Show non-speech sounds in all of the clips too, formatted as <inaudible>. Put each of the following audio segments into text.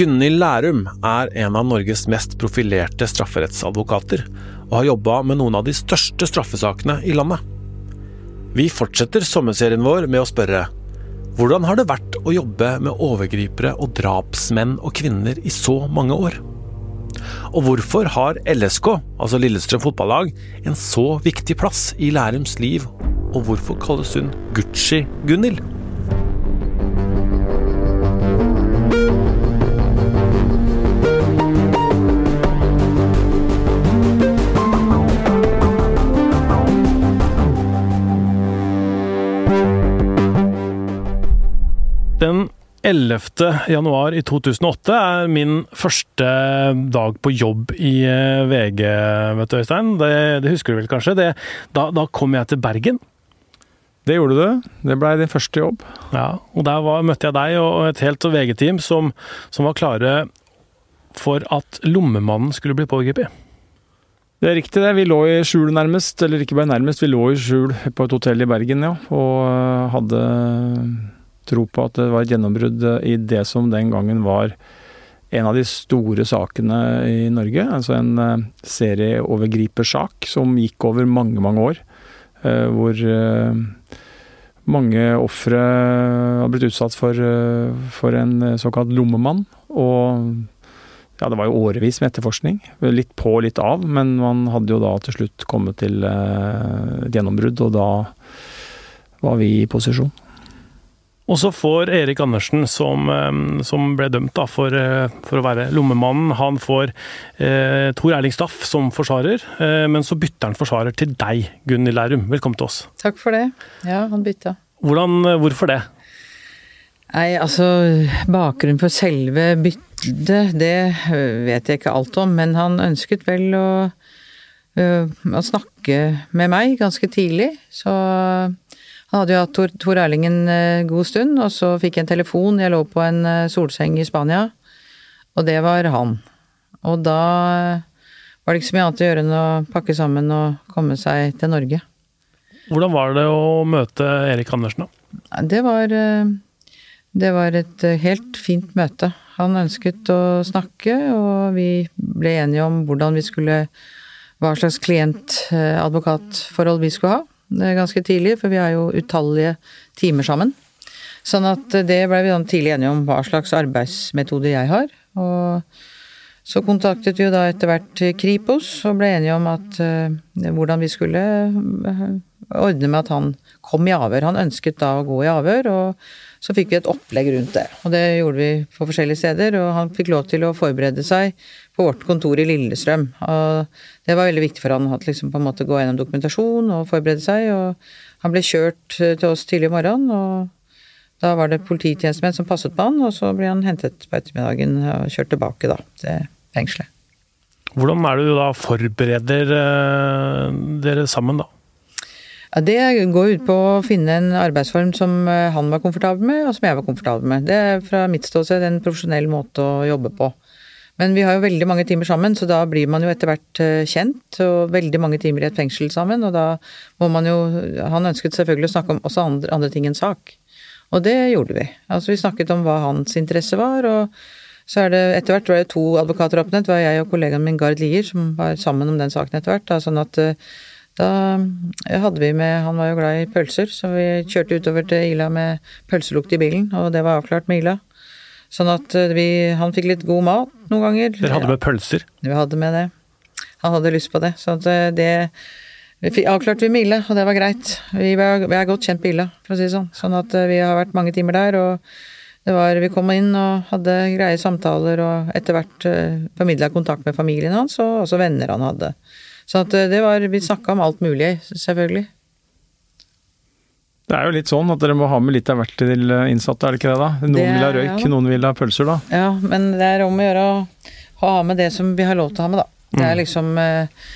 Gunhild Lærum er en av Norges mest profilerte strafferettsadvokater, og har jobba med noen av de største straffesakene i landet. Vi fortsetter sommerserien vår med å spørre hvordan har det vært å jobbe med overgripere og drapsmenn og -kvinner i så mange år? Og hvorfor har LSK, altså Lillestrøm fotballag, en så viktig plass i Lærums liv, og hvorfor kalles hun Gucci-Gunhild? 11. januar i 2008 er min første dag på jobb i eh, VG, vet du Øystein. Det, det husker du vel kanskje? Det, da, da, kom jeg til Bergen. Det gjorde du. Det blei din første jobb. Ja, og der var, møtte jeg deg og et helt VG-team som, som, var klare for at lommemannen skulle bli pågrepet. Det er riktig det. Vi lå i skjul nærmest, eller ikke bare nærmest, vi lå i skjul på et hotell i Bergen, ja. Og eh, hadde tro på at det var et gjennombrudd i det som den gangen var en av de store sakene i Norge. Altså en uh, serieovergripersak som gikk over mange, mange år. Uh, hvor mange ofre har blitt utsatt for, for en såkalt lommemann. Og ja, det var jo årevis med etterforskning. Litt på, litt av. Men man hadde jo da til slutt kommet til et gjennombrudd, og da var vi i posisjon. Og så får Erik Andersen, som, eh, som ble dømt da, for, eh, for, å være lommemannen, han får eh, Tor Erling Staff som forsvarer, eh, men så bytter han forsvarer til deg, Gunhild Lærum. Velkommen til oss. Takk for det. Ja, han bytta. Hvordan, eh, hvorfor det? Nei, altså Bakgrunnen for selve byttet, det vet jeg ikke alt om, men han ønsket vel å, å snakke med meg ganske tidlig. Så han hadde jo hatt Tor, Tor Erling en uh, god stund, og så fikk jeg en telefon. Jeg lå på en uh, solseng i Spania, og det var han. Og da var det ikke så mye annet å gjøre enn å pakke sammen og komme seg til Norge. Hvordan var det å møte Erik Andersen, da? Det var, det var et helt fint møte. Han ønsket å snakke, og vi ble enige om hvordan vi skulle Hva slags klient-advokatforhold vi skulle ha ganske tidlig, for vi har jo utallige timer sammen. Sånn at det ble vi tidlig enige om hva slags arbeidsmetode jeg har. Og så kontaktet vi jo da etter hvert Kripos og ble enige om at uh, hvordan vi skulle uh, ordne med at han kom i avhør. Han ønsket da å gå i avhør, og så fikk vi et opplegg rundt det. Og det gjorde vi på forskjellige steder, og han fikk lov til å forberede seg på vårt kontor i Lillestrøm. Og det var veldig viktig for han å liksom på en måte gå gjennom dokumentasjon og forberede seg. Og han ble kjørt til oss tidlig i morgen, og da var det polititjenestemenn som passet på han, og så ble han hentet på ettermiddagen og kjørt tilbake da til fengselet. Hvordan er det du da forbereder eh, dere sammen, da? Ja, Det går ut på å finne en arbeidsform som eh, han var komfortabel med, og som jeg var komfortabel med. Det er fra mitt ståsted en profesjonell måte å jobbe på. Men vi har jo veldig mange timer sammen, så da blir man jo etter hvert eh, kjent. Og veldig mange timer i et fengsel sammen, og da må man jo Han ønsket selvfølgelig å snakke om også andre, andre ting enn sak. Og det gjorde vi. Altså vi snakket om hva hans interesse var, og så er det etter hvert var det to advokater oppnevnt. Det var jeg og kollegaen min Gard Lier som var sammen om den saken etter hvert. Da, sånn at eh, da hadde vi med Han var jo glad i pølser, så vi kjørte utover til Ila med pølselukt i bilen, og det var avklart med Ila. Sånn at eh, vi, han fikk litt god mat noen ganger. Dere hadde med pølser? Vi hadde med det. Han hadde lyst på det. Så eh, det vi fikk, avklarte vi med Ila, og det var greit. Vi, var, vi er godt kjent på Ila, for å si det sånn. Sånn at eh, vi har vært mange timer der, og det var, vi kom inn og hadde greie samtaler, og etter hvert uh, formidla kontakt med familien hans, og også venner han hadde. Så at det var Vi snakka om alt mulig, selvfølgelig. Det er jo litt sånn at dere må ha med litt av hvert til innsatte, er det ikke det da? Noen det, vil ha røyk, ja. noen vil ha pølser, da. Ja, men det er om å gjøre å ha med det som vi har lov til å ha med, da. Det er mm. liksom eh,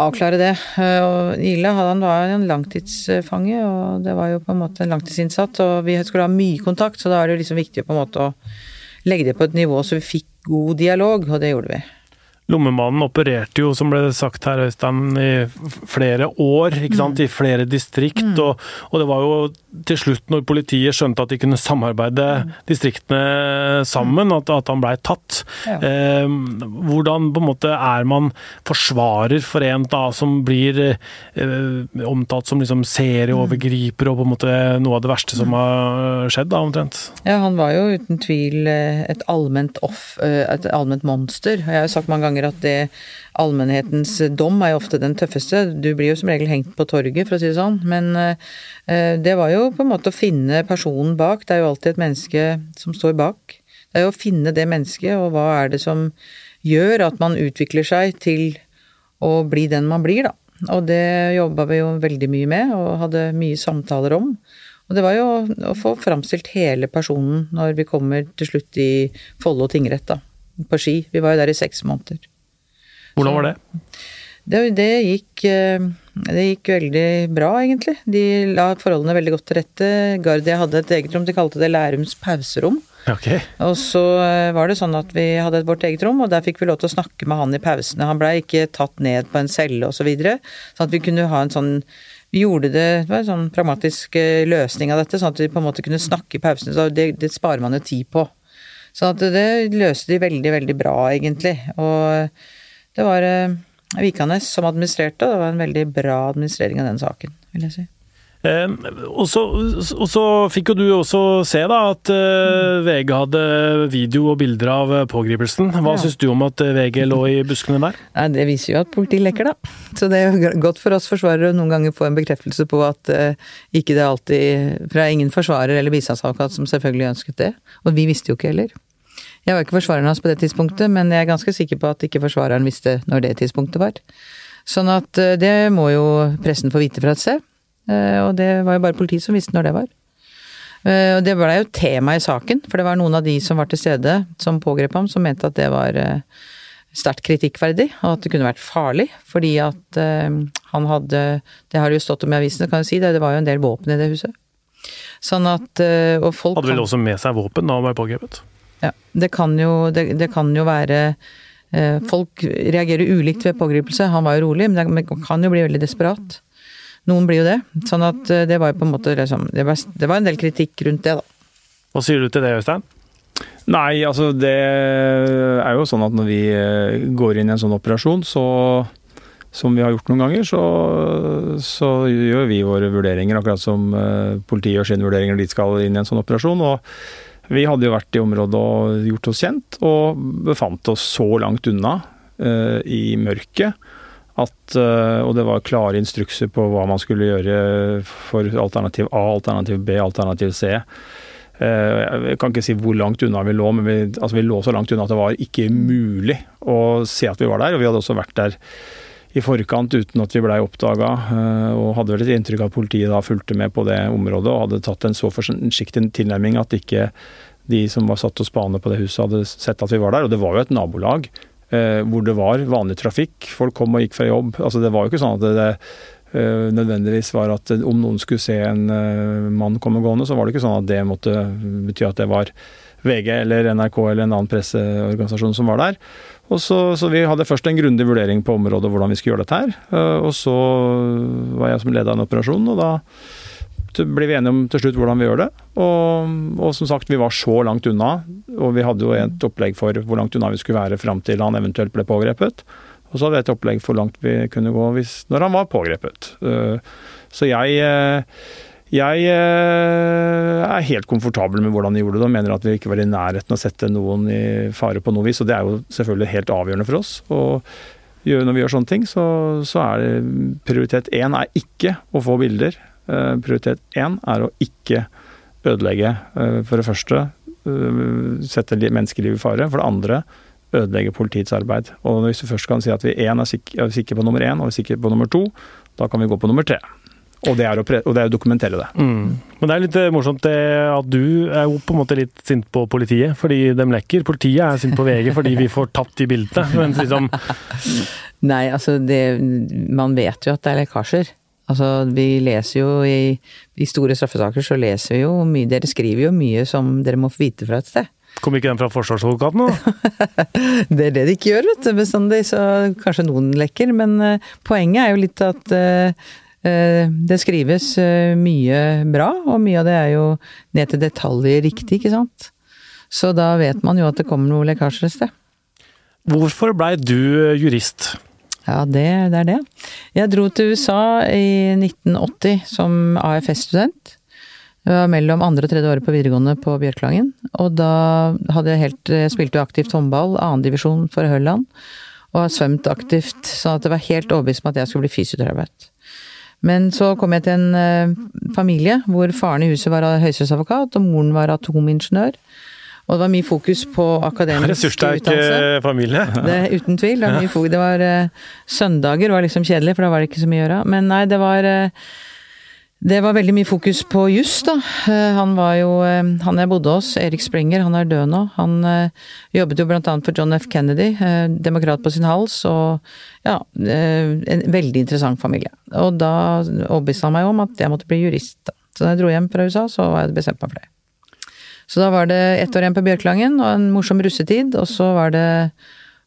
avklare det. Eh, og Ile han var en langtidsfange, og det var jo på en måte en langtidsinnsatt. Og vi skulle ha mye kontakt, så da er det liksom viktig på en måte å legge det på et nivå så vi fikk god dialog, og det gjorde vi. Lommemannen opererte jo, som ble sagt her, Øystein, i flere år, ikke sant? i flere distrikt. Mm. Og, og, det var jo til slutt, når politiet skjønte at de kunne samarbeide Mm. distriktene sammen, at, at han blei tatt. Ja. Eh, hvordan på en måte er man forsvarer for en da som blir eh, omtalt som liksom serieovergriper og på en måte noe av det verste som har skjedd, da, omtrent? Ja, han var jo uten tvil eh, et allment off, eh, et allment monster. Jeg har jo sagt mange ganger at det allmennhetens dom er jo ofte den tøffeste. Du blir jo som regel hengt på torget, for å si det sånn. Men eh, det var jo på en måte å finne personen bak. Det er jo alltid et menneske som står bak. Det er jo å finne det mennesket, og hva er det som gjør at man utvikler seg til å bli den man blir, da. Og det jobba vi jo veldig mye med, og hadde mye samtaler om. Og det var jo å få framstilt hele personen når vi kommer til slutt i Follo tingrett, da. På Ski. Vi var jo der i seks måneder. Hvordan var det? Det, det, gikk, eh, det gikk veldig bra, egentlig. De la forholdene veldig godt til rette. Gardia hadde et eget rom, de kalte det Lærums pauserom. Ok. Og så eh, var det sånn at vi hadde vårt eget rom, og der fikk vi lov til å snakke med han i pausene. Han blei ikke tatt ned på en celle og så videre, sånn at vi kunne ha en sånn vi gjorde det, det var en sånn pragmatisk eh, løsning av dette, sånn at vi på en måte kunne snakke i pausene. Så det, det sparer man jo tid på. Så det løste de veldig, veldig bra, egentlig. Og det var eh, Vikanes som administrerte, og det var en veldig bra administrering av den saken, vil jeg si. Eh, og, så, og så fikk jo du også se da at eh, VG hadde video og bilder av eh, pågripelsen. Hva Ja. syns du om at eh, VG lå i buskene der? Nei, Det viser jo at politiet lekker, da. Så det er jo godt for oss forsvarere å noen ganger få en bekreftelse på at ikke det alltid Fra ingen forsvarer eller bistandsadvokat som selvfølgelig ønsket det. Og vi visste jo ikke heller. Jeg var ikke forsvareren hans på det tidspunktet, men jeg er ganske sikker på at ikke forsvareren visste når det tidspunktet var. Sånn at det må jo pressen få vite fra et sted. Eh, Og det var jo bare politiet som visste når det var. Eh, Og det blei jo tema i saken, for det var noen av de som var til stede, som pågrep ham, som mente at det var eh, sterkt kritikkverdig, og at det kunne vært farlig, fordi at han hadde Det har det jo stått om i avisene, kan jeg si, det, det var jo en del våpen i det huset. Sånn at Og folk Hadde vel også med seg våpen da han ble pågrepet? ja, det kan jo, det, det kan jo være Folk reagerer ulikt ved pågripelse. Han var jo rolig, men det kan jo bli veldig desperat. Noen blir jo det. Sånn at eh, det var jo på en måte liksom Det var, det var en del kritikk rundt det, da. Hva sier du til det, Øystein? Nei, altså det er jo sånn at når vi eh, går inn i en sånn operasjon, så som vi har gjort noen ganger, så, så gjør vi våre vurderinger, akkurat som eh, politiet gjør sine vurderinger når de skal inn i en sånn operasjon. og vi hadde jo vært i området og gjort oss kjent, og befant oss så langt unna eh, i mørket at eh, Og det var klare instrukser på hva man skulle gjøre for alternativ A, alternativ B, alternativ C. Eh, Jeg kan ikke si hvor langt unna vi lå, men vi, altså vi lå så langt unna at det var ikke mulig å se at vi var der. Og vi hadde også vært der i forkant uten at vi blei oppdaga, og hadde vel et inntrykk av at politiet da fulgte med på det området og hadde tatt en så forsiktig tilnærming at ikke de som var satt og spane på det huset hadde sett at vi var der. Og det var jo et nabolag eh, hvor det var vanlig trafikk. Folk kom og gikk fra jobb. Altså Det var jo ikke sånn at det, det eh, nødvendigvis var at om noen skulle se en eh, mann komme gående, så var det ikke sånn at det måtte bety at det var VG eller NRK eller en annen presseorganisasjon som var der. Og så, så vi hadde først en grundig vurdering på området hvordan vi skulle gjøre dette her. Eh, Og så var jeg som leda en operasjon, og da ble vi enige om til slutt hvordan vi gjør det. Og, og som sagt, vi var så langt unna, og vi hadde jo et opplegg for hvor langt unna vi skulle være fram til han eventuelt ble pågrepet. Og så hadde vi et opplegg for langt vi kunne gå hvis, når han var pågrepet. Eh, Så jeg eh, jeg eh, er helt komfortabel med hvordan de gjorde det, og mener at vi ikke var i nærheten av å sette noen i fare på noe vis. Og det er jo selvfølgelig helt avgjørende for oss. Og når vi gjør sånne ting, så, så er prioritet én er ikke å få bilder. Eh, Prioritet én er å ikke ødelegge, eh, for det første, eh, sette menneskeliv i fare. For det andre, ødelegge politiets arbeid. Og hvis vi først kan si at vi er sikre, på nummer én, og vi er sikre på nummer to, da kan vi gå på nummer tre. Og det er å, pre og det er å dokumentere det. Mm. Men det er litt morsomt det at du er jo på en måte litt sint på politiet, fordi de lekker. Politiet er sint på VG fordi vi får tatt de bildene. Mens liksom <laughs> Nei, altså det Man vet jo at det er lekkasjer. Altså, vi leser jo i, i store straffesaker så leser vi jo mye Dere skriver jo mye som dere må få vite fra et sted. Kom ikke den fra forsvarsadvokaten, da? <laughs> Det er det de ikke gjør, vet du, bestandig. Så kanskje noen lekker. Men uh, poenget er jo litt at uh, uh, det skrives mye bra, og mye av det er jo ned til detaljer riktig, ikke sant. Så da vet man jo at det kommer noe lekkasjer et sted. Hvorfor blei du jurist? Ja, det, det, er det. Jeg dro til USA i 1980 som AFS-student. Jeg var mellom andre og tredje året på videregående på Bjørklangen. Og da hadde jeg helt Jeg spilte aktivt håndball, annendivisjon for Hølland. Og har svømt aktivt, sånn at det var helt overbevist om at jeg skulle bli fysioterapeut. Men så kom jeg til en uh, familie hvor faren i huset var høyesterettsadvokat, og moren var atomingeniør. Og det var mye fokus på akademisk Ressurssterk familie. <laughs> Det, uten tvil. Det var, mye fokus. det var uh, Søndager var liksom kjedelig, for da var det ikke så mye å gjøre. Men nei, det var uh, det var veldig mye fokus på juss, da. Eh, han var jo Han jeg bodde hos, Erik Springer, han er død nå. Han jobbet jo blant annet for John F. Kennedy, demokrat på sin hals, og ja En veldig interessant familie. Og da overbeviste han meg om at jeg måtte bli jurist. Så da jeg dro hjem fra USA, så var jeg bestemt meg for det. Så da var det ett år igjen på Bjørklangen og en morsom russetid, og så var det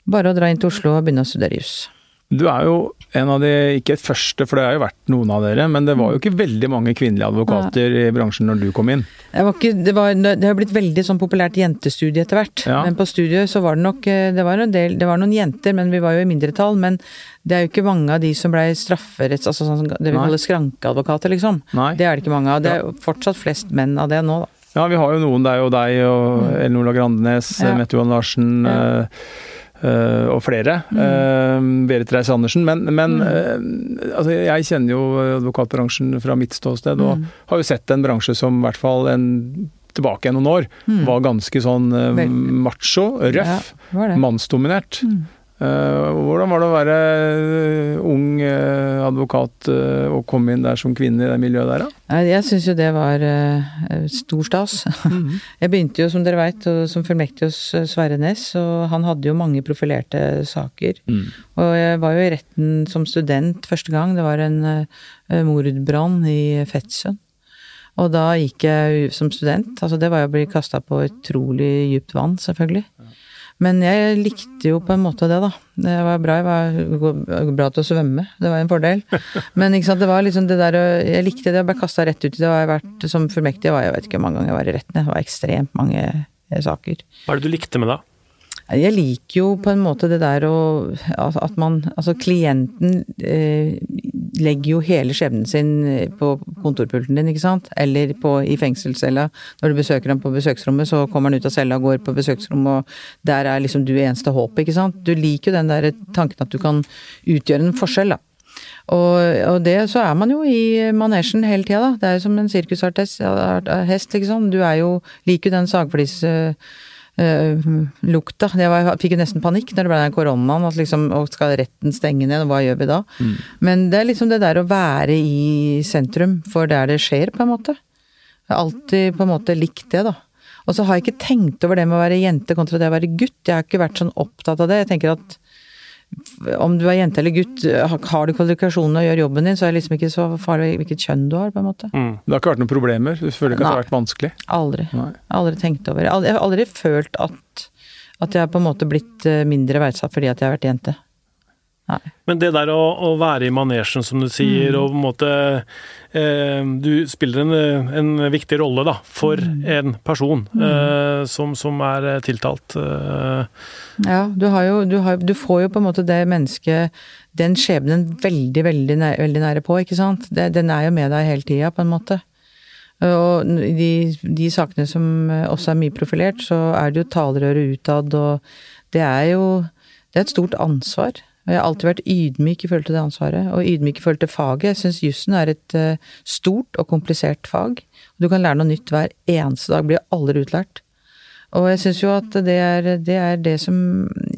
bare å dra inn til Oslo og begynne å studere juss. Du er jo en av de, ikke et første, for det har jo vært noen av dere, men det var jo ikke veldig mange kvinnelige advokater i bransjen når du kom inn? Ikke, det, var, det, har blitt veldig sånn populært jentestudie etter hvert. Ja. Men på studiet så var det nok eh, det var, del, det var, noen jenter, men vi var jo i mindretall. Men det er jo ikke mange av de som blei strafferetts... Altså sånn, det vi kaller skrankeadvokater, liksom. Nei. Det er det ikke mange av. Det er fortsatt flest menn av det nå, da. Ja, vi har jo noen. Det er jo deg og mm. Elinor Grandenes, ja. Mette Johan Larsen. Ja. øh, og flere. Mm. Øh, Berit Reiss Andersen. Men, men mm. øh, altså, jeg kjenner jo advokatbransjen fra mitt ståsted, og mm. har jo sett en bransje som i hvert fall en, tilbake noen år mm. var ganske sånn macho, røff, ja, mannsdominert. Eh, hvordan var det å være eh, ung eh, advokat og komme inn der som kvinne i det miljøet der, da? Jeg syns jo det var stor stas. Mm <laughs> Jeg begynte jo, som dere veit, som fullmektig hos Sverre Næss, og han hadde jo mange profilerte saker. Mm. Og jeg var jo i retten som student første gang. Det var en mordbrann i Fetsund. Og da gikk jeg som student. Altså det var jo å bli kasta på utrolig dypt vann, selvfølgelig. Men jeg likte jo på en måte det, da. Det var bra, jeg var bra til å svømme, det var en fordel. Men ikke sant, det var liksom det der Jeg likte det, jeg ble kasta rett ut i det. Og jeg har vært som fullmektig, jeg vet ikke hvor mange ganger jeg var i retten. Det var ekstremt mange saker. Hva er det du likte med det? Jeg liker jo på en måte det der å At man Altså klienten eh, legger jo hele skjebnen sin på kontorpulten din, ikke sant. Eller på, i fengselscella. Når du besøker ham på besøksrommet, så kommer han ut av cella og går på besøksrommet, og der er liksom du eneste håp, ikke sant. Du liker jo den der tanken at du kan utgjøre en forskjell, da. Og, og, det så er man jo i manesjen hele tida, da. Det er jo som en sirkushest, liksom. Du er jo Liker jo den sagflis... Uh, uh, lukta. Jeg fikk jo nesten panikk når det ble den koronaen. At liksom, skal retten stenge ned, og hva gjør vi da? Mm. Men det er liksom det der å være i sentrum for der det skjer, på en måte. Jeg har alltid på en måte likt det, da. Og så har jeg ikke tenkt over det med å være jente kontra det å være gutt. Jeg har ikke vært sånn opptatt av det. Jeg tenker at om du er jente eller gutt, har du kvalifikasjonene og gjør jobben din, så er det liksom ikke så farlig hvilket kjønn du har, på en måte. Mm. Det har ikke vært noen problemer? Du føler ikke at det har vært vanskelig? Aldri. Nei. Aldri tenkt over. Jeg har aldri følt at, at jeg har på en måte blitt eh, mindre verdsatt fordi at jeg har vært jente. Nei. Men det der å, å, være i manesjen, som du sier, mm. og på en måte eh, Du spiller en, en, viktig rolle da, for mm. en person mm. eh, som, som, er eh, tiltalt. Eh. Ja, du, har jo, du, har, du, får jo på en måte det mennesket Den skjebnen veldig, veldig, nære, veldig nære på, ikke sant. Det, den er jo med deg hele tida, på en måte. Og de, de sakene som også er mye profilert, så er det jo talerøret utad, og det er jo Det er et stort ansvar. Og jeg har alltid vært ydmyk i forhold til det ansvaret, og ydmyk i forhold til faget. Jeg syns jussen er et uh, stort og komplisert fag. Du kan lære noe nytt hver eneste dag, blir aldri utlært. Og jeg syns jo at det er, det er, det som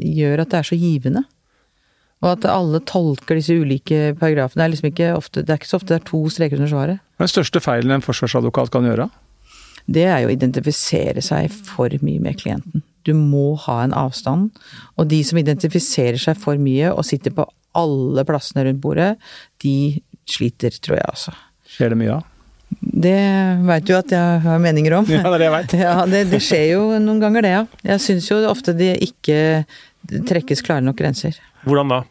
gjør at det er så givende. Og at alle tolker disse ulike paragrafene. Det er liksom ikke ofte, det er ikke så ofte det er to streker under svaret. Hva er den største feilen en forsvarsadvokat kan gjøre? Det er jo å identifisere seg for mye med klienten. Du må ha en avstand. Og de som identifiserer seg for mye og sitter på alle plassene rundt bordet, de sliter, tror jeg altså. Skjer det mye av? Det veit du at jeg har meninger om. <laughs> Ja, det er det jeg vet. <laughs> Ja, det, det skjer jo noen ganger det, ja. Jeg syns jo ofte det ikke trekkes klare nok grenser. Hvordan da?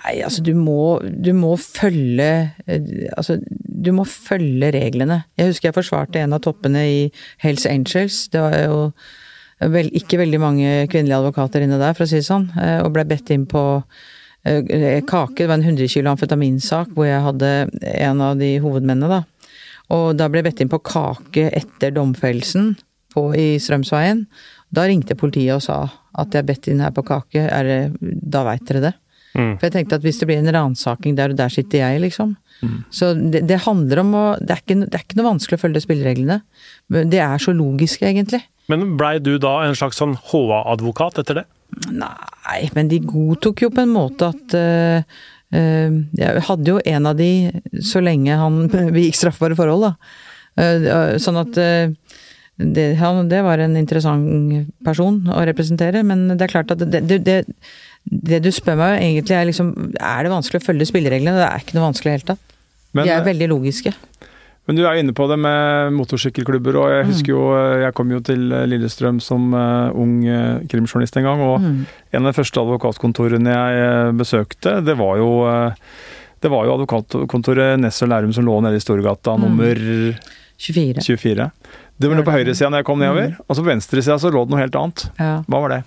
Nei, altså du må, du må følge eh, Altså, du må følge reglene. Jeg husker jeg forsvarte en av toppene i Hells Angels. Det var jo vel, ikke veldig mange kvinnelige advokater inne der, for å si det sånn. eh, Og blei bedt inn på eh, kake. Det var en 100 kilo amfetaminsak hvor jeg hadde en av de hovedmennene, da. Og da ble jeg bedt inn på kake etter domfellelsen i Strømsveien. Da ringte politiet og sa at jeg er bedt inn her på kake, er det, da veit dere det. Mm. For jeg tenkte at hvis det blir en ransaking der, og der sitter jeg, liksom. Så det, det handler om å det er, ikke, det er ikke noe vanskelig å følge spillereglene. Men det er så logisk, egentlig. Men blei du da en slags sånn HA-advokat etter det? Nei, men de godtok jo på en måte at uh, uh, Jeg hadde jo en av de så lenge han <laughs> begikk straffbare forhold, da. Uh, sånn at det, han, det var en interessant person å representere, men det er klart at det, det, det, det du spør meg egentlig er liksom Er det vanskelig å følge spillereglene? Det er ikke noe vanskelig i det hele tatt. Men, De er veldig logiske. Men du er jo inne på det med motorsykkelklubber, og jeg husker jo Jeg kom jo til Lillestrøm som eh, ung eh, krimjournalist en gang, og Mm. en av de første advokatkontorene jeg eh, besøkte, det var jo eh, det var jo advokatkontoret Ness og Lærum som lå nede i Storgata Mm. nummer 24. 24. Det var på høyresida da jeg kom nedover, og så på venstresida så lå det noe helt annet. Ja. Hva var det?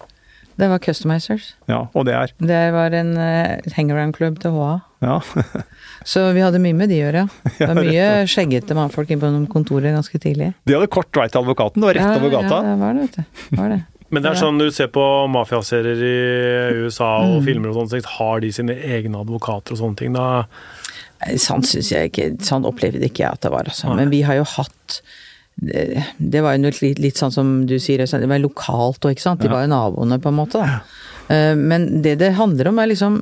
Det var Customizers. Ja, og det er Det var en uh, hangaround-klubb til HA. Ja. <laughs> Så vi hadde mye med de å gjøre. <laughs> Det var mye skjeggete mannfolk inne på noen kontorer ganske tidlig. De hadde kort vei til advokaten, det var rett over gata. Ja, det var det, vet du. Det Var det. <laughs> Men det er sånn du ser på mafiaserier i USA og Mm. filmer og sånn, har de sine egne advokater og sånne ting. Da Sånn syns jeg ikke Sånn opplevde ikke jeg at det var, altså. Nei. Men vi har jo hatt det, det var jo litt, litt sånn som du sier, det var lokalt og ikke sant. De var jo naboene, på en måte. da. Eh, Men det det handler om, er liksom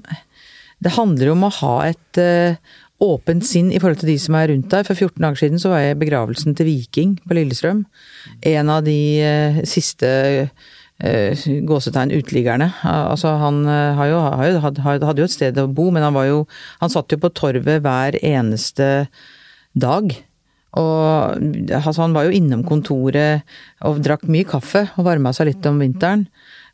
Det handler om å ha et eh, åpent sinn i forhold til de som er rundt deg. For 14 dager siden så var jeg i begravelsen til Viking på Lillestrøm. En av de eh, siste eh, gåsetegn uteliggerne. Al- Altså han jo, hadde jo et sted å bo, men han var jo Han satt jo på torvet hver eneste dag. Og altså, han var jo innom kontoret og drakk mye kaffe og varma seg litt om vinteren.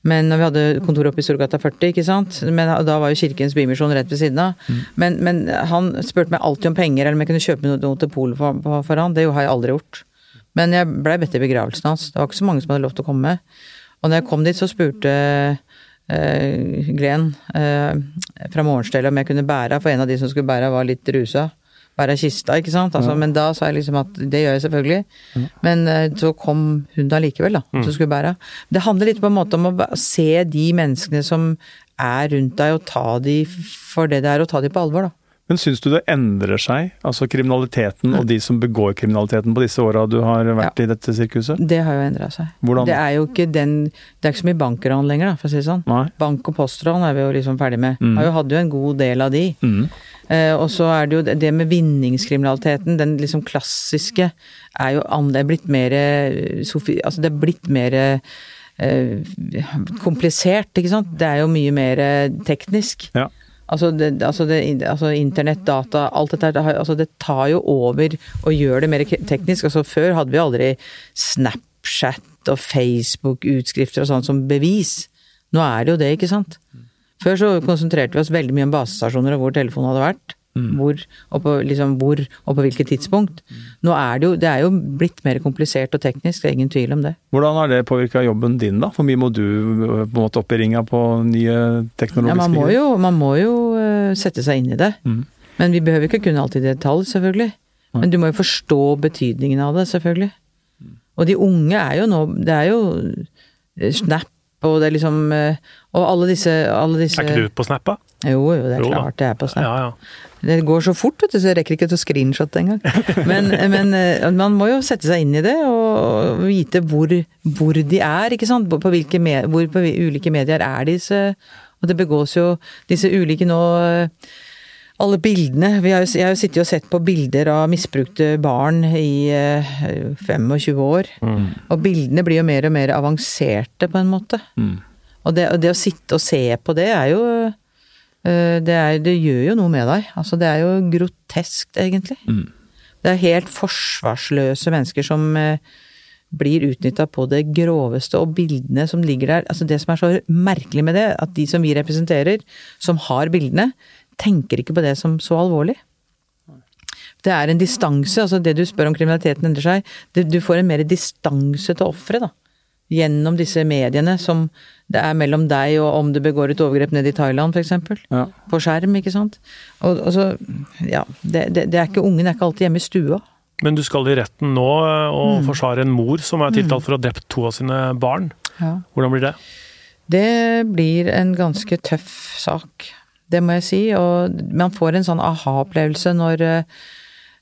Men når vi hadde kontor oppe i Storgata 40, ikke sant. Men da var jo Kirkens Bymisjon rett ved siden av. Men, men han spurte meg alltid om penger, eller om jeg kunne kjøpe noe, til polet for, for han. Det har jeg aldri gjort. Men jeg blei bedt i begravelsen hans. Det var ikke så mange som hadde lov til å komme. Og når jeg kom dit, så spurte eh, Glenn eh, fra Morgenstellet om jeg kunne bære, for en av de som skulle bære, var litt rusa. Bære kista, ikke sant. Altså, Men da sa jeg liksom at det gjør jeg selvfølgelig. Men eh, så kom hun da likevel, da, som skulle bære. Det handler litt på en måte om å se de menneskene som er rundt deg, og ta de for det det er, og ta de på alvor, da. Men syns du det endrer seg, altså kriminaliteten og de som begår kriminaliteten på disse åra du har vært i dette sirkuset? Det har jo endra seg. Hvordan? Det er jo ikke den Det er ikke så mye bankran lenger, da, for å si det sånn. Nei? Bank- og postran er vi jo liksom ferdig med. Mm. Har jo, hatt jo en god del av de. Mm. Eh, og så er det jo det- med vinningskriminaliteten, den liksom klassiske, er jo det er blitt mer eh, sofi, Altså det er blitt mer eh, komplisert, ikke sant. Det er jo mye mer eh, teknisk. Ja. Altså, det, altså, det, altså internett, data, alt dette det, altså det tar jo over og gjør det mer teknisk. Altså før hadde vi aldri Snapchat og Facebook-utskrifter og sånn som bevis. Nå er det jo det, ikke sant. Før så konsentrerte vi oss veldig mye om basestasjoner og hvor telefonen hadde vært. Hvor, og på, liksom, hvor og på hvilket tidspunkt. Nå er det jo Det er jo blitt mer komplisert og teknisk, det er ingen tvil om det. Hvordan har det påvirka jobben din, da? Hvor mye må du øh, på en måte opp i ringa på nye teknologiske Ja, man må jo, man må jo eh, sette seg inn i det. Mm. Men vi behøver ikke kunne alt i detalj, selvfølgelig. Men du må jo forstå betydningen av det, selvfølgelig. Og de unge er jo nå Det er jo eh, Snap og det er liksom eh, Og alle disse, alle disse er ikke du på Snap, da? Jo, jo, det er Jo da. klart det er på Snap. Ja, ja. Det går så fort, vet du, så jeg rekker ikke til å screenshotte engang. Men, men eh, man må jo sette seg inn i det og vite hvor, hvor de er, ikke sant. På hvilke hvor på ulike medier er disse Og det begås jo disse ulike nå eh, alle bildene vi har, jo- Jeg har jo sittet og sett på bilder av misbrukte barn i eh, 25 år. Og bildene blir jo mer og mer avanserte, på en måte. Mm. Og det, og det å sitte og se på det er jo Eh, Det, er, det gjør jo noe med deg. Altså, det er jo groteskt, egentlig. Mm. Det er helt forsvarsløse mennesker som eh, blir utnytta på det groveste, og bildene som ligger der altså Det som er så merkelig med det, at de som vi representerer, som har bildene, tenker ikke på det som så alvorlig. Det er en distanse, altså det du spør om kriminaliteten endrer seg, du får en mer distanse til offeret, da. Gjennom disse mediene som det er mellom deg og om du begår et overgrep nede i Thailand, f.eks. Ja. På skjerm, ikke sant. Og, og så, ja, det, det, det er ikke Ungen er ikke alltid hjemme i stua. Men du skal i retten nå eh, og Mm. forsvare en mor som er tiltalt for å ha drept to av sine barn. Ja. Hvordan blir det? Det blir en ganske tøff sak, det må jeg si. Og man får en sånn aha-opplevelse når eh,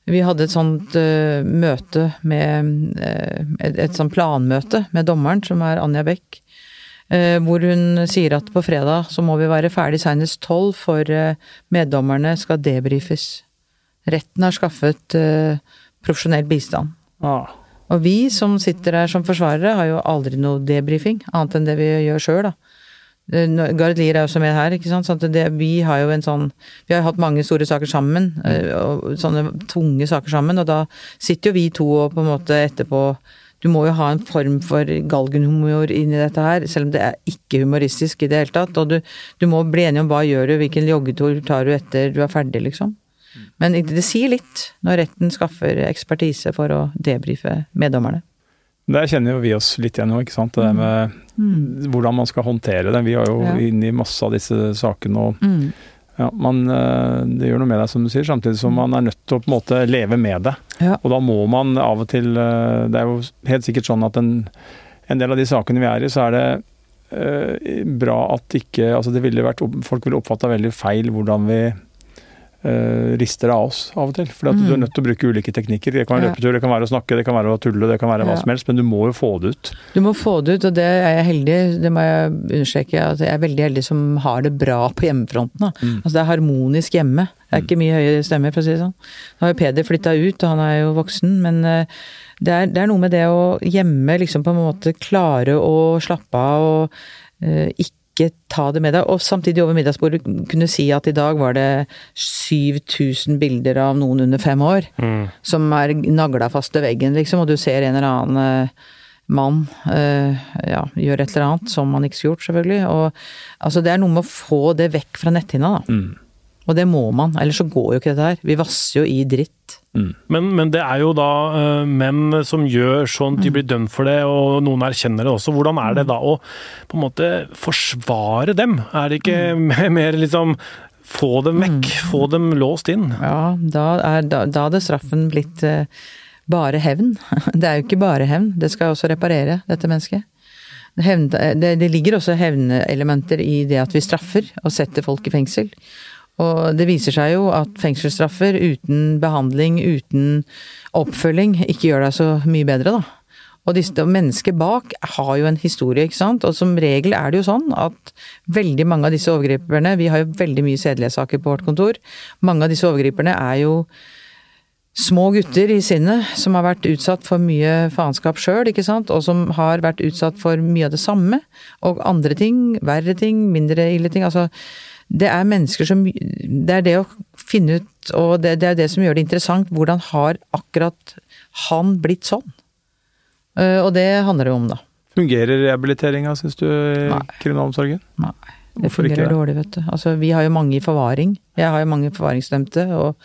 vi hadde et sånt uh, møte med uh, et, et sånt planmøte med dommeren, som er Anja Beck. Uh, hvor hun sier at på fredag så må vi være ferdig senest tolv, for meddommerne skal debrifes. Retten har skaffet profesjonell bistand. Ah. Og vi som sitter her som forsvarere, har jo aldri noe debrifing, annet enn det vi gjør sjøl, da. Eh, Gard Lier er også med her, ikke sant. Sånn det, vi har jo en sånn Vi har hatt mange store saker sammen, eh, og sånne tunge saker sammen, og da sitter jo vi to og på en måte etterpå du må jo ha en form for galgenhumor inni dette her, selv om det er ikke humoristisk i det hele tatt. Og du, du må bli enig om hva gjør du, hvilken joggetur tar du etter du er ferdig, liksom. Men det sier litt når retten skaffer ekspertise for å debrife meddommerne. Der kjenner jo vi oss litt igjen nå, ikke sant. Det med mm. hvordan man skal håndtere det. Vi er jo Mm. Ja. inne i masse av disse sakene og Mm. ja, man, eh, det gjør noe med deg, som du sier, samtidig som man er nødt til å på en måte leve med det. Ja. Og da må man av og til eh, Det er jo helt sikkert sånn at en, en del av de sakene vi er i, så er det eh, bra at ikke altså det ville vært, Folk ville oppfatta veldig feil hvordan vi rister av oss av og til. For mm. du er nødt til å bruke ulike teknikker. Det kan være Mm. Ja. løpetur, det kan være å snakke, det kan være å tulle, det kan være hva som helst. Men du må jo få det ut. Du må få det ut, og det er jeg heldig, det må jeg understreke, at jeg er veldig heldig som har det bra på hjemmefronten. Da. Altså det er harmonisk hjemme. Det er ikke mye høye stemmer, for å si det sånn. Nå har jo Peder flytta ut, og han er jo voksen, men eh, det er, det er noe med det å hjemme liksom på en måte klare å slappe av og eh, ikke ta det med deg. Og samtidig over middagsbordet kunne si at i dag var det 7000 bilder av noen under fem år Mm. som er nagla fast til veggen, liksom, og du ser en eller annen eh, mann eh, ja, gjør et eller annet som man ikke skulle gjort, selvfølgelig. Og altså, det er noe med å få det vekk fra netthinna, da. Mm. Og det må man, ellers så går jo ikke dette her. Vi vasser jo i dritt. Men, men det er jo da uh, menn som gjør Mm. de blir dømt for det, og noen erkjenner det også. Hvordan er det da å på en måte forsvare dem? Er det ikke Mm. <laughs> mer liksom få dem vekk, få dem låst inn? Ja, da, er, da, da hadde straffen blitt uh, bare hevn. <laughs> Det er jo ikke bare hevn, det skal også reparere dette mennesket. Hevn, det, det ligger også hevnelementer i det at vi straffer og setter folk i fengsel. Og det viser seg jo at fengselsstraffer uten behandling, uten oppfølging, ikke gjør deg så mye bedre, da. Og disse mennesket bak har jo en historie, ikke sant. Og som regel er det jo sånn at veldig mange av disse overgriperne Vi har jo veldig mye sedelighetssaker på vårt kontor. Mange av disse overgriperne er jo små gutter i sinnet som har vært utsatt for mye faenskap sjøl, ikke sant, og som har vært utsatt for mye av det samme, og andre ting, verre ting, mindre ille ting. Altså, det er mennesker som Det er det å finne ut, og det, det er det som gjør det interessant, hvordan har akkurat han blitt sånn? Eh, Og det handler det om, da. Fungerer rehabiliteringa, syns du, i Nei. kriminalomsorgen? Nei, det Hvorfor fungerer det? dårlig, vet du. Altså, vi har jo mange i forvaring. Jeg har jo mange forvaringsdømte, og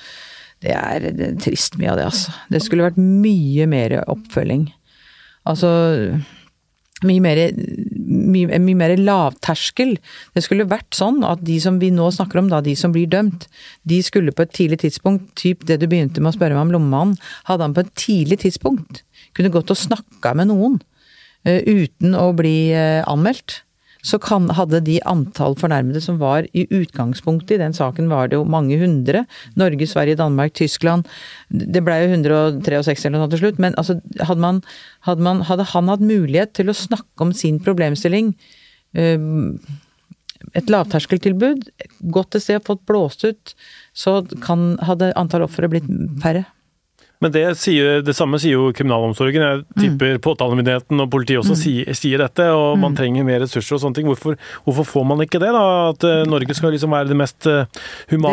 det er, det er trist mye av det, altså. Det skulle vært mye mer oppfølging. Altså mye mer, mye, mye mer lavterskel. Det skulle vært sånn at de som vi nå snakker om, da, de som blir dømt, de skulle på et tidlig tidspunkt, typ det du begynte med å spørre meg om lommemannen, hadde han på et tidlig tidspunkt kunne gått og snakka med noen Uh, uten å bli uh, anmeldt, så kan, hadde de antall fornærmede som var i utgangspunktet i den saken, var det jo mange hundre. Norge, Sverige, Danmark, Tyskland. Det blei jo 163 eller noe til slutt. Men altså, hadde, man, hadde, man, hadde han hatt mulighet til å snakke om sin problemstilling eh, et lavterskeltilbud, gått et sted, fått blåst ut, så kan, hadde antall ofre blitt færre. Men det, sier, det, samme sier jo kriminalomsorgen. Jeg Mm. tipper påtalemyndigheten og politiet også sier, sier, dette, og Mm. man trenger mer ressurser og sånne ting. Hvorfor, hvorfor får man ikke det, da? At eh, Norge skal liksom være det mest humane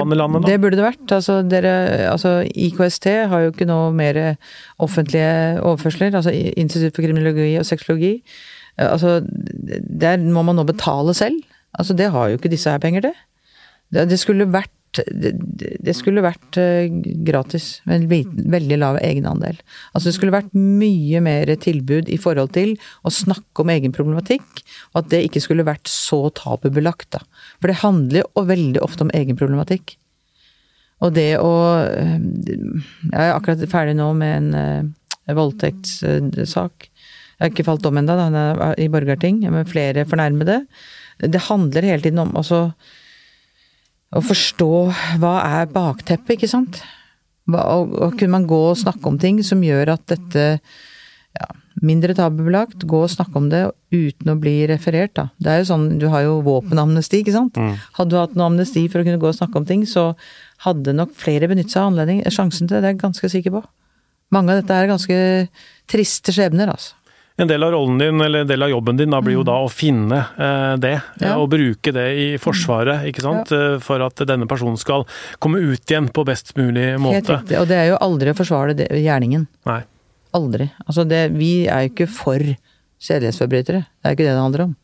humane landet, da? Det burde det vært. Altså, dere, altså, IKST har jo ikke noe mer offentlige overførsler. Altså Institutt for kriminologi og sexologi. Eh, Altså, der må man nå betale selv. Altså, det har jo ikke disse her penger til. Det, det skulle vært det, det skulle vært eh, gratis, med en veldig lav egenandel. Altså det skulle vært mye mer tilbud i forhold til å snakke om egen problematikk, og at det ikke skulle vært så tabubelagt, da. For det handler jo veldig ofte om egen problematikk. Og det å eh, Jeg er akkurat ferdig nå med en uh, voldtektssak. Jeg har ikke falt om ennå, i Borgarting, med flere fornærmede. Det handler hele tiden om også å forstå hva er bakteppet, ikke sant? Og, og kunne man gå og snakke om ting som gjør at dette ja, mindre tabubelagt, gå og snakke om det uten å bli referert, da. Det er jo sånn, du har jo våpenamnesti, ikke sant. Hadde du hatt noe amnesti for å kunne gå og snakke om ting, så hadde nok flere benyttet seg av anledning, sjansen til det, det er jeg ganske sikker på. Mange av dette er ganske triste skjebner, altså. En del av rollen din, eller en del av jobben din, da blir jo da å finne eh, det, Mm. Ja. og bruke det i Forsvaret, ikke sant? Ja. For at denne personen skal komme ut igjen på best mulig Helt måte. riktig. Og det er jo aldri å forsvare det, gjerningen. Nei. Aldri. Altså det, vi er jo ikke for sedelighetsforbrytere. Det er ikke det det handler om.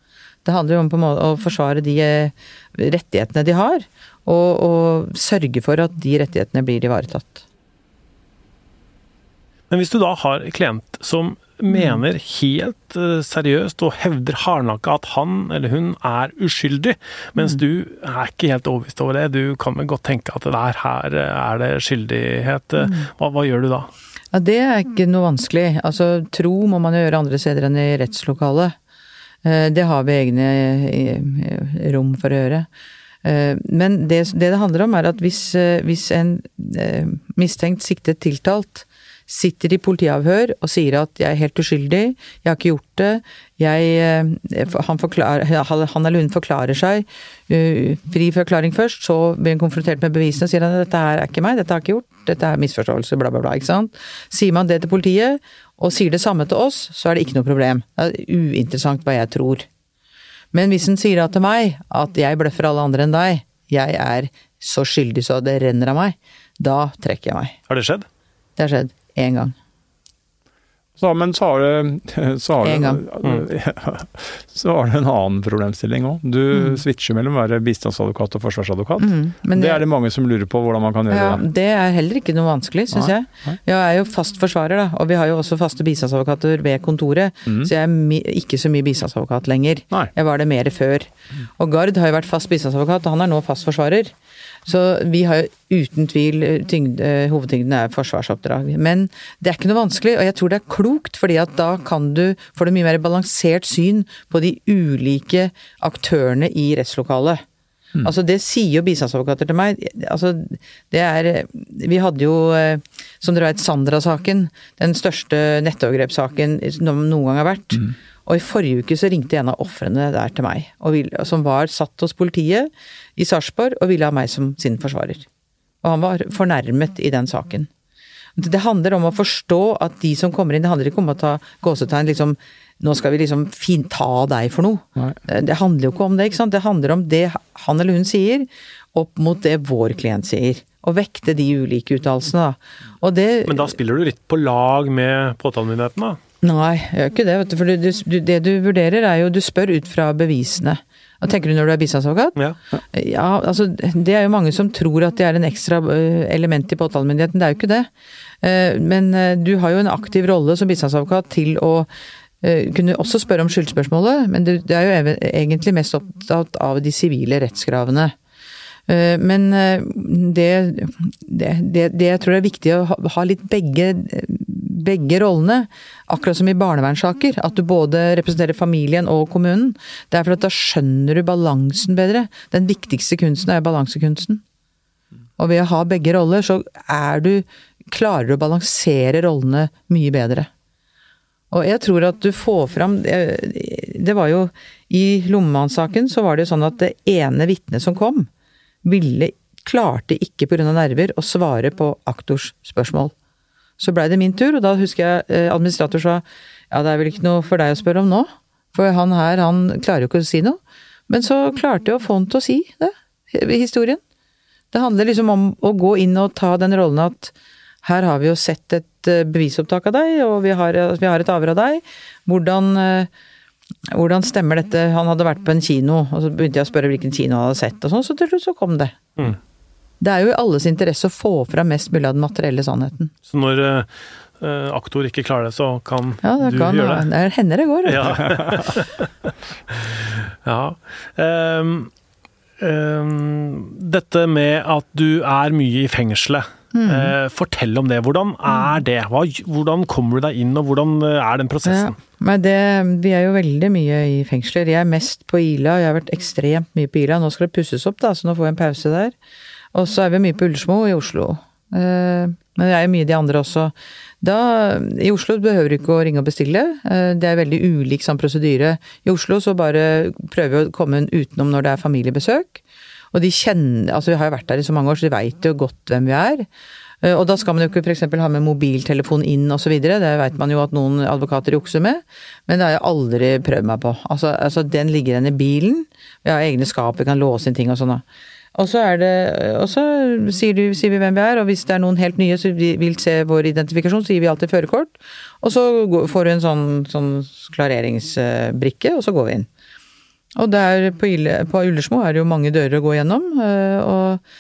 Det handler jo om på måte å forsvare de eh, rettighetene de har, og, og sørge for at de rettighetene blir ivaretatt. Men hvis du da har klient som mener helt eh, seriøst og hevder hardnakka at han eller hun er uskyldig, mens du er ikke helt overbevist over det, du kan vel godt tenke at det der her eh, er det skyldighet. eh, Hva, hva gjør du da? Ja, Det er ikke noe vanskelig. Altså, tro må man gjøre andre steder enn i rettslokalet. Det har vi egne rom for å gjøre. Men det det, handler om, er at hvis, hvis en mistenkt, siktet, tiltalt sitter i politiavhør og sier at 'jeg er helt uskyldig, jeg har ikke gjort det', jeg, eh, han, forklarer, han eller hun forklarer seg, eh, fri forklaring først, så blir han konfrontert med bevisene og sier at 'dette her er ikke meg, dette har jeg ikke gjort', dette er misforståelse, bla, bla, bla. ikke sant? Sier man det til politiet, og sier det samme til oss, så er det ikke noe problem. Det er uinteressant hva jeg tror. Men hvis han sier til meg at jeg bløffer alle andre enn deg, jeg er så skyldig så det renner av meg, da trekker jeg meg. Har det skjedd? Det har skjedd én gang. Så, men så har du, <laughs> så har En det, gang. <laughs> så har det en annen problemstilling òg. Du switcher mellom å være bistandsadvokat og forsvarsadvokat. Mm, men det er det mange som lurer på hvordan man kan gjøre Ja, det. det er heller ikke noe vanskelig, syns jeg. Jeg er jo fast forsvarer, da, og vi har jo også faste bistandsadvokater ved kontoret, Mm. så jeg er ikke så mye bistandsadvokat lenger. Nei. Jeg var det mer før. Og Gard har jo vært fast bistandsadvokat, og han er nå fast forsvarer. Så vi har jo uten tvil tyngde, hovedtyngden er forsvarsoppdrag. Men det er ikke noe vanskelig, og jeg tror det er klokt, fordi at da kan du få det mye mer balansert syn på de ulike aktørene i rettslokalet. Altså Det sier jo bistandsadvokater til meg. Altså det er Vi hadde jo, eh, som dere vet, Sandra-saken. Den største nettovergrepssaken som noen gang har vært. Og i forrige uke så ringte en av ofrene der til meg, og vil, som var satt hos politiet i Sarpsborg og ville ha meg som sin forsvarer. Og han var fornærmet i den saken. Det handler om å forstå at de som kommer inn, det handler ikke om å ta gåsetegn liksom Nå skal vi liksom fin, ta deg for noe. Nei. Det handler jo ikke om det, ikke sant. Det handler om det han eller hun sier, opp mot det vår klient sier. Og vekte de ulike uttalelsene, da. Og det Men da spiller du litt på lag med påtalemyndigheten, da? Nei, jeg gjør ikke det. vet du, For du, du, det du vurderer er jo Du spør ut fra bevisene. Hva tenker du når du er bistandsadvokat? Ja. Ja, altså Det er jo mange som tror at det er en ekstra øh, element i påtalemyndigheten. Det er jo ikke det. Eh, Men eh, du har jo en aktiv rolle som bistandsadvokat til å eh, kunne også spørre om skyldspørsmålet, men du er jo egentlig mest opptatt av de sivile rettskravene. Eh, Men eh, det, det, det, det jeg tror er viktig å ha, litt begge, begge rollene, akkurat som i barnevernssaker. At du både representerer familien og kommunen. Det er for at da skjønner du balansen bedre. Den viktigste kunsten er balansekunsten. Og ved å ha begge roller, så er du Klarer du å balansere rollene mye bedre. Og jeg tror at du får fram Det det var jo I Lommemannssaken så var det jo sånn at det ene vitnet som kom, ville klarte ikke pga. nerver å svare på aktors spørsmål. Så blei det min tur, og da husker jeg eh, administrator sa ja, det er vel ikke noe for deg å spørre om nå, for han her, han klarer jo ikke å si noe. Men så klarte jeg å få han til å si det, historien. Det handler liksom om å gå inn og ta den rollen at her har vi jo sett et eh, bevisopptak av deg, og vi har, vi har et avhør av deg. Hvordan, eh, hvordan stemmer dette? Han hadde vært på en kino, og så begynte jeg å spørre hvilken kino han hadde sett, og sånn, så til slutt så kom det. Mm. Det er jo i alles interesse å få fram mest mulig av den materielle sannheten. Så når eh, aktor ikke klarer det, så kan Ja, du kan gjøre det? Det er hender det går. Ja. <laughs> ja. Um, um, dette med at du er mye i fengselet. Mm. Eh, fortell om det. Hvordan er det? Hvordan kommer du deg inn, og hvordan eh, er den prosessen? Ja, men det, vi er jo veldig mye i fengsler. Jeg er mest på Ila, jeg har vært ekstremt mye på Ila. Nå skal det pusses opp, da, så nå får jeg en pause der. Og så er vi mye på Ullersmo i Oslo. Eh, Men det er jo mye de andre også. Da, I Oslo behøver du ikke å ringe og bestille. Det er veldig ulik sånn prosedyre. I Oslo så bare prøver vi å komme utenom når det er familiebesøk. Og de kjenner Altså, vi har jo vært der i så mange år, så de veit jo godt hvem vi er. Eh, Og da skal man jo ikke f.eks. ha med mobiltelefon inn osv. Det veit man jo at noen advokater jukser med. Men det har jeg aldri prøvd meg på. Altså, altså den ligger igjen i bilen. Vi har egne skap, vi kan låse inn ting og sånn. Og så er det Og så sier, du, sier vi hvem vi er, og hvis det er noen helt nye som vil se vår identifikasjon, så gir vi alltid førerkort. Og så får du en sånn, sånn klareringsbrikke, og så går vi inn. Og der på, Ile, på Ullersmo er det jo mange dører å gå gjennom, øh, og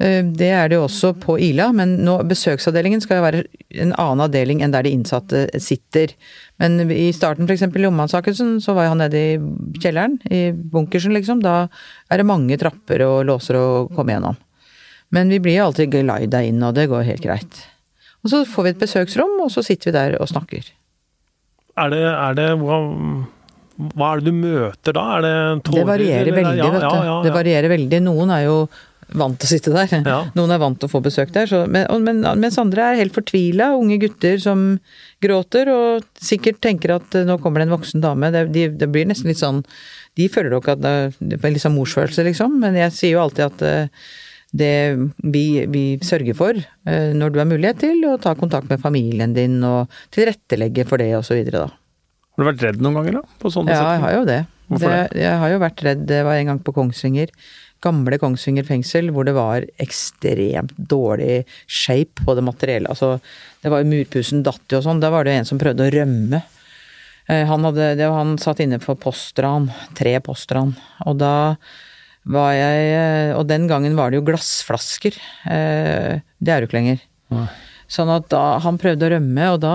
øh, det er det jo også på Ila, men nå, besøksavdelingen skal jo være en annen avdeling enn der de innsatte sitter. Men i starten, f.eks. i Lommansakelsen, så var han nede i kjelleren, i bunkersen liksom. Da er det mange trapper og låser å komme gjennom. Men vi blir alltid glida inn, og det går helt greit. Og så får vi et besøksrom, og så sitter vi der og snakker. Er det, er det hva, er det du møter da? Er det tårer? Det varierer eller- veldig, vet du. Det varierer veldig. Noen er jo vant til å sitte der. Ja. <laughs> Noen er vant til å få besøk der. Så, men, men, mens andre er helt fortvila. Unge gutter som gråter og sikkert tenker at eh, nå kommer det en voksen dame. Det, de, det blir nesten litt sånn De føler nok at det, det er litt sånn morsfølelse, liksom. Men jeg sier jo alltid at eh, det vi, vi sørger for, eh, når du har mulighet til å ta kontakt med familien din og tilrettelegge for det og så videre, da. Har du vært redd noen ganger, da? På sånne Ja, jeg har jo det. Hvorfor det. Jeg har jo vært redd. Det var en gang på Kongsvinger. Gamle Kongsvinger fengsel, hvor det var ekstremt dårlig shape på det materielle. Altså, det var jo murpussen datt jo og sånn. Da var det en som prøvde å rømme. Eh, Han, hadde, det var, han satt inne for postran. Tre postran. Og da var jeg eh, Og den gangen var det jo glassflasker. Eh, Det er jo ikke lenger. Nei. Sånn at da han prøvde å rømme, og da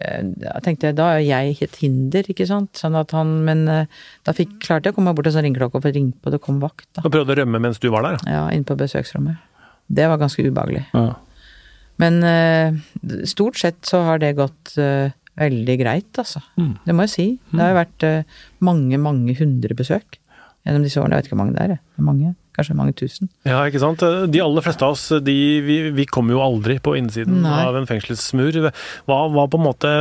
jeg tenkte jeg da er jeg et hinder, ikke sant. Sånn at han, men eh, da fikk, klarte jeg å komme bort til sånn ringeklokke og få ringt på, det kom vakt da. Og prøvde å rømme mens du var der? Ja, inne på besøksrommet. Det var ganske ubehagelig. Ja. Men eh, stort sett så har det gått eh, veldig greit, altså. Mm. Det må jeg si. Det har jo vært eh, mange, mange hundre besøk gjennom disse årene. Jeg vet ikke hvor mange det er, det er mange. Kanskje mange tusen. Ja, ikke sant. De aller fleste av oss, de, vi, vi kommer jo aldri på innsiden Nei. av en fengselsmur. Hva, hva på en måte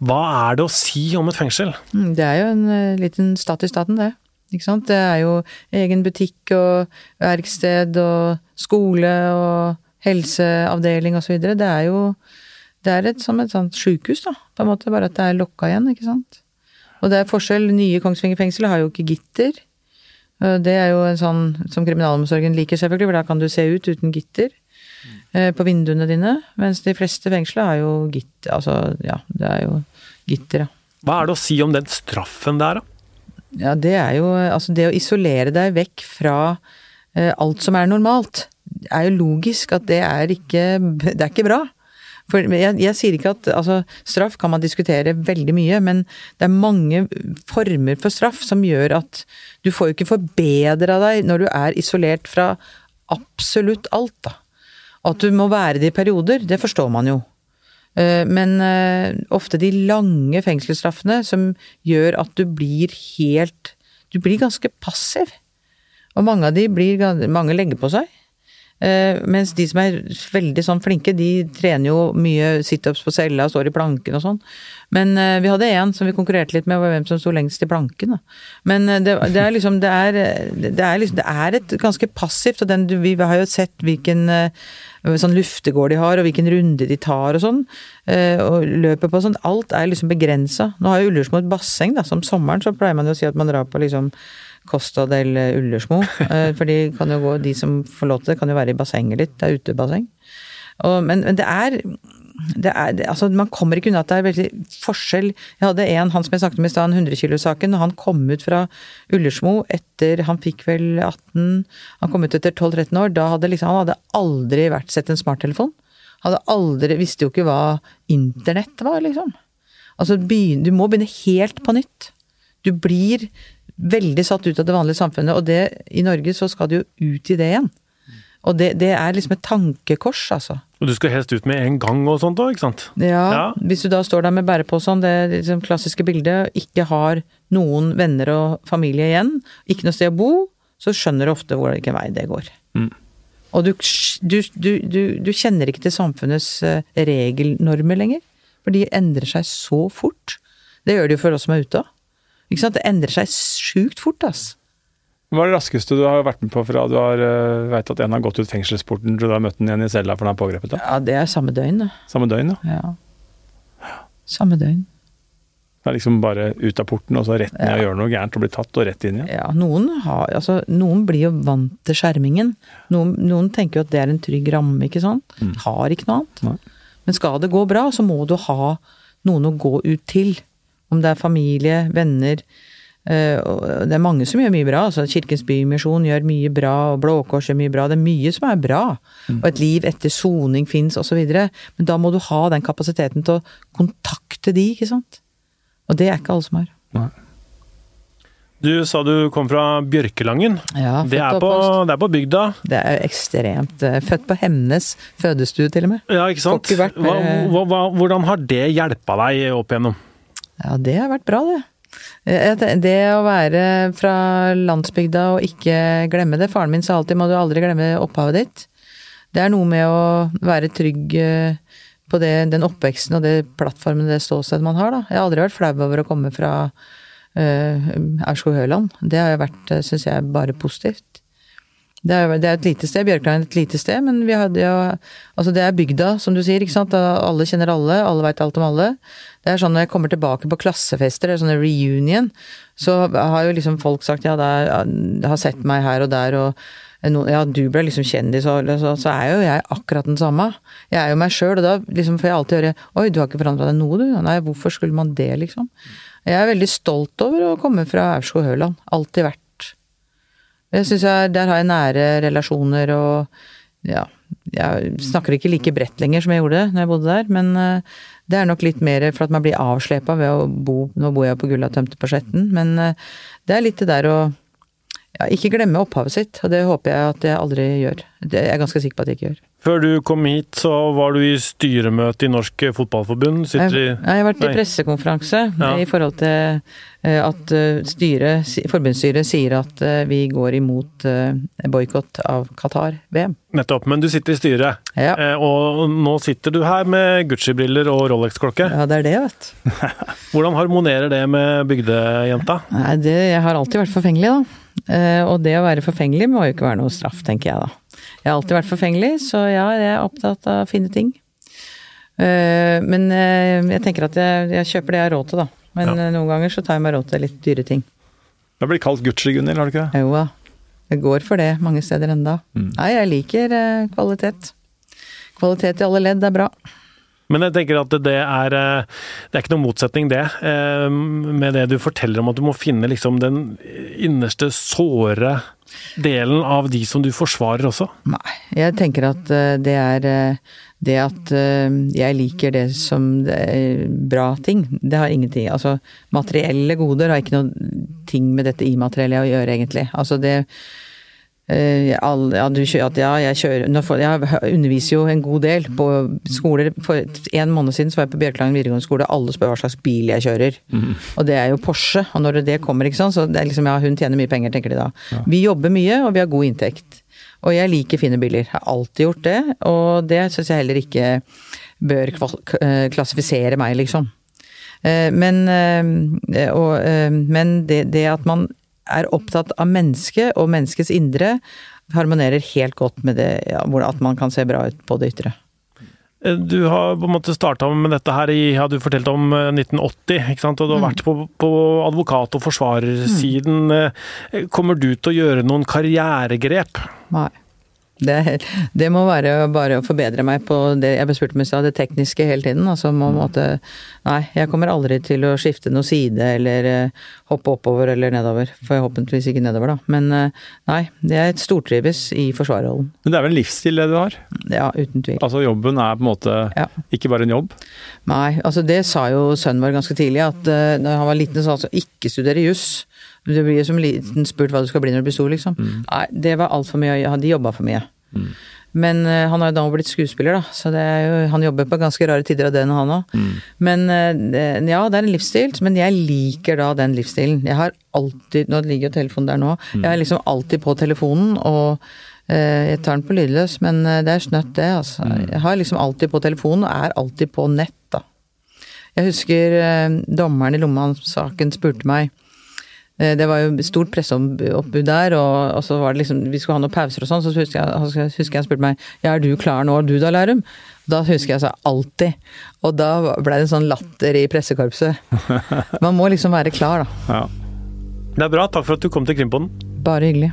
Hva er det å si om et fengsel? Mm, Det er jo en eh, liten stat i staten, det. Ikke sant? Det er jo egen butikk og verksted og skole og helseavdeling osv. Det er jo det er et, som et sånt sjukehus, da, på en måte, bare at det er lokka igjen, ikke sant. Og det er forskjell. Nye Kongsvinger fengsel har jo ikke gitter. Og Det er jo en sånn som kriminalomsorgen liker, selvfølgelig, for da kan du se ut uten gitter eh, på vinduene dine. Mens de fleste fengsler har jo gitter, altså ja, det er jo gitter, ja. Hva er det å si om den straffen der, da? Ja, det er jo Altså, det å isolere deg vekk fra eh, alt som er normalt, er jo logisk at det er ikke <laughs> Det er ikke bra. For jeg, jeg sier ikke at Altså, straff kan man diskutere veldig mye, men det er mange former for straff som gjør at du får jo ikke forbedra deg når du er isolert fra absolutt alt, da. At du må være det i perioder, det forstår man jo. Eh, Men eh, ofte de lange fengselsstraffene som gjør at du blir helt Du blir ganske passiv. Og mange av de blir Mange legger på seg. Eh, mens de som er veldig sånn flinke, de trener jo mye situps på cella og står i planken og sånn. Men eh, vi hadde en som vi konkurrerte litt med, over hvem som sto lengst i planken. Men eh, det, det, er liksom det er, det er liksom Det er et ganske passivt, og den, vi har jo sett hvilken sånn luftegård de har, og hvilken runde de tar og sånn. Og løper på sånn. Alt er liksom begrensa. Nå har jo Ullersmo et basseng, da. Som sommeren så pleier man jo å si at man drar på liksom Costa del Ullersmo. Eh, for de, kan jo gå, de som får lov til det, kan jo være i bassenget litt. Det er utebasseng. Og, men, men det er det er, det, altså Man kommer ikke unna at det er veldig forskjell. Jeg hadde en, han som jeg snakket om i stad, 100 kilo-saken. Han kom ut fra Ullersmo etter Han fikk vel 18 Han kom ut etter 12-13 år. Da hadde liksom, Han hadde aldri vært sett en smarttelefon. Hadde aldri Visste jo ikke hva internett var, liksom. Altså, du må begynne helt på nytt. Du blir veldig satt ut av det vanlige samfunnet, og det, i Norge så skal du jo ut i det igjen. Og det, det er liksom et tankekors, altså. Og du skal helst ut med en gang og sånt òg, ikke sant? Ja, ja, hvis du da står der med bærepåsen, det liksom klassiske bildet, ikke har noen venner og familie igjen, ikke noe sted å bo, så skjønner du ofte hvilken vei det går. Mm. Og du, du, du, du, kjenner ikke til samfunnets eh, regelnormer lenger, for de endrer seg så fort. Det gjør de jo for oss som er ute òg. Ikke sant? Det endrer seg sjukt fort, ass. Hva er det raskeste du har vært med på fra du har uh, vet at en har gått ut fengselsporten til du har møtt den igjen i cella for den er pågrepet? da? Ja, det er samme døgn, da. Samme døgn, ja. ja. Samme døgn. Det er liksom bare ut av porten og så rett ned ja. og gjøre noe gærent og bli tatt og rett inn igjen? Ja, noen, har, altså, noen blir jo vant til skjermingen. Noen, noen, tenker jo at det er en trygg ramme, ikke sant. Mm. Har ikke noe annet. Nei. Men skal det gå bra, så må du ha noen å gå ut til. Om det er familie, venner. Eh, det er mange som gjør mye bra. altså Kirkens Bymisjon gjør mye bra, og Blå Kors gjør mye bra. Det er mye som er bra. Mm. Og et liv etter soning fins, osv. Men da må du ha den kapasiteten til å kontakte de, ikke sant. Og det er ikke alle som har. Nei. Du sa du kom fra Bjørkelangen. Ja, det, er på, det, er på, bygda? Det er ekstremt. Eh, født på Hemnes fødestue, til og med. Ja, ikke sant. Ikke hva, hva, hvordan har det hjelpa deg opp igjennom? Ja, det har vært bra, det. Eh, det å være fra landsbygda og ikke glemme det. Faren min sa alltid må du aldri glemme opphavet ditt. Det er noe med å være trygg eh, på det, den oppveksten og det plattformen, det ståstedet man har, da. Jeg har aldri vært flau over å komme fra uh, Aurskog-Høland. Det har vært, syns jeg, bare positivt. Det er, det er, et lite sted, Bjørkland er et lite sted, men vi hadde jo Altså, det er bygda, som du sier, ikke sant. Alle kjenner alle, alle veit alt om alle. Det er sånn når jeg kommer tilbake på klassefester, det er sånne reunion, så har jo liksom folk sagt ja, der, har sett meg her og der, og ja, du ble liksom kjendis, og så, så er jo jeg akkurat den samme. Jeg er jo meg sjøl, og da liksom får jeg alltid høre oi, du har ikke forandra deg noe, du. Nei, hvorfor skulle man det, liksom? Jeg er veldig stolt over å komme fra Aurskog-Høland. Alltid vært jeg syns der har jeg nære relasjoner og ja, jeg snakker ikke like bredt lenger som jeg gjorde når jeg bodde der, men eh, det er nok litt mer for at man blir avslepa ved å bo Nå bor jeg på Gullatømte på Skjetten, men eh, det er litt det der å ja, ikke glemme opphavet sitt, og det håper jeg at jeg aldri gjør. Det er jeg ganske sikker på at jeg ikke gjør. Før du kom hit, så var du i styremøte i Norsk Fotballforbund. Jeg, jeg, har vært i pressekonferanse ja. i forhold til eh, at eh, styret, forbundsstyret sier at eh, vi går imot boikott av Qatar-VM. Nettopp, men du sitter i styret, ja. og nå sitter du her med Gucci-briller og Rolex-klokke. Ja, det er det, vet du. <laughs> Hvordan harmonerer det med bygdejenta? Nei, det, Jeg har alltid vært forfengelig, da. Eh, og det å være forfengelig må jo ikke være noe straff, tenker jeg da. Jeg har alltid vært forfengelig, så ja, jeg er opptatt av fine ting. Eh, men eh, jeg tenker at jeg, jeg kjøper det jeg har råd til, da. Men ja. noen ganger så tar jeg meg råd til litt dyre ting. Det har blitt kalt Gucci, Gunhild, har du ikke det? Jo da. Jeg går for det mange steder enda. Mm. Nei, jeg liker kvalitet. Kvalitet i alle ledd er bra. Men jeg tenker at det er eh, Det er ikke noen motsetning, det. Eh, med det du forteller om at du må finne liksom den innerste såre delen av de som du forsvarer også? Nei, jeg tenker at eh, det er det at jeg liker det som bra ting. Det har ingenting Altså, materielle goder har ikke noe ting med dette immaterielle å gjøre, egentlig. Altså, det all, ja, du, ja, jeg kjører Jeg underviser jo en god del på skoler. For en måned siden så var jeg på Bjørklangen videregående skole, alle spør hva slags bil jeg kjører. Mm. Og det er jo Porsche. Og når det kommer, ikke sant, så det er liksom ja, hun tjener mye penger, tenker de da. Ja. Vi jobber mye, og vi har god inntekt. Og jeg liker fine biler. Har alltid gjort det. Og det syns jeg heller ikke bør eh, klassifisere meg, liksom. Eh, Men, eh, og, eh, men det, det at man er opptatt av mennesket og menneskets indre, harmonerer helt godt med det ja, at man kan se bra ut på det ytre. Eh, Du har på en måte starta med dette her i ja, du fortalte om eh, 1980, ikke sant? og du har vært på, på advokat- og forsvarersiden. Mm. Kommer du til å gjøre noen karrieregrep? Nei. Det, det må være bare å forbedre meg på det jeg ble spurt om i stad, det tekniske hele tiden. Altså må måtte Nei, jeg kommer aldri til å skifte noe side eller eh, hoppe oppover eller nedover. Forhåpentligvis ikke nedover, da. Men nei, det er et stortrives i forsvarerrollen. Men det er vel en livsstil det du har? Ja, uten tvil. Altså jobben er på en måte Ja. ikke bare en jobb? Nei, altså det sa jo sønnen vår ganske tidlig, at uh, når han var liten, så sa han altså ikke studere juss. Du blir jo som liten spurt hva du skal bli når du blir stor, liksom. Nei, det var altfor mye, de jobba for mye. Men uh, han har jo da blitt skuespiller, da, så jo, han jobber på ganske rare tider av døgnet, han òg. Men uh, ja, det er en livsstil, men jeg liker da den livsstilen. Jeg har alltid Nå ligger jo telefonen der nå. Jeg er liksom alltid på telefonen, og uh, jeg tar den på lydløs, men det er snøtt det, altså. Jeg har liksom alltid på telefonen, og er alltid på nett, da. Jeg husker dommeren i Lomma-saken spurte meg Det var jo stort presseoppbud der, og, og så var det liksom Vi skulle ha noen pauser og sånn, så husker jeg, han- husker jeg spurte meg Ja, er du klar nå, du da, Lærum? Da husker jeg sa alltid. Og da ble det en sånn latter i pressekorpset. <laughs> Man må liksom være klar, da. Ja. Det er bra, takk for at du kom til Krimpodden. Bare hyggelig.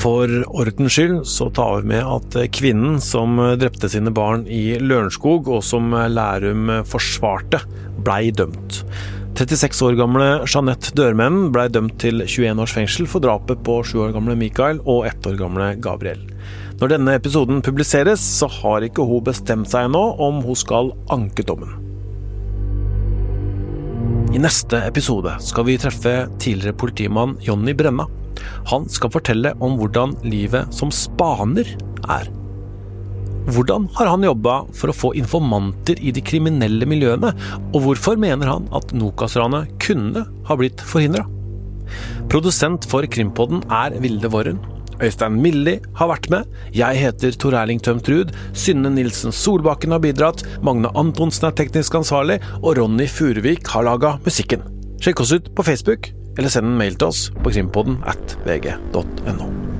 For ordens skyld så tar vi med at kvinnen som drepte sine barn i Lørenskog, og som Lærum forsvarte, blei dømt. 36 år gamle Jeanette Dørmen blei dømt til 21 års fengsel for drapet på 7 år gamle Mikael og 1 år gamle Gabriel. Når denne episoden publiseres, så har ikke hun bestemt seg ennå om hun skal anke dommen. I neste episode skal vi treffe tidligere politimann Jonny Brenna. Han skal fortelle om hvordan livet som spaner er. Hvordan har han jobba for å få informanter i de kriminelle miljøene, og hvorfor mener han at Nokas-ranet kunne ha blitt forhindra? Produsent for Krimpodden er Vilde Worren. Øystein Milli har vært med. Jeg heter Tor Erling Tømt Ruud. Synne Nilsen Solbakken har bidratt. Magne Antonsen er teknisk ansvarlig. Og Ronny Furuvik har laga musikken. Sjekk oss ut på Facebook, eller send en mail til oss på krimpodden at vg.no.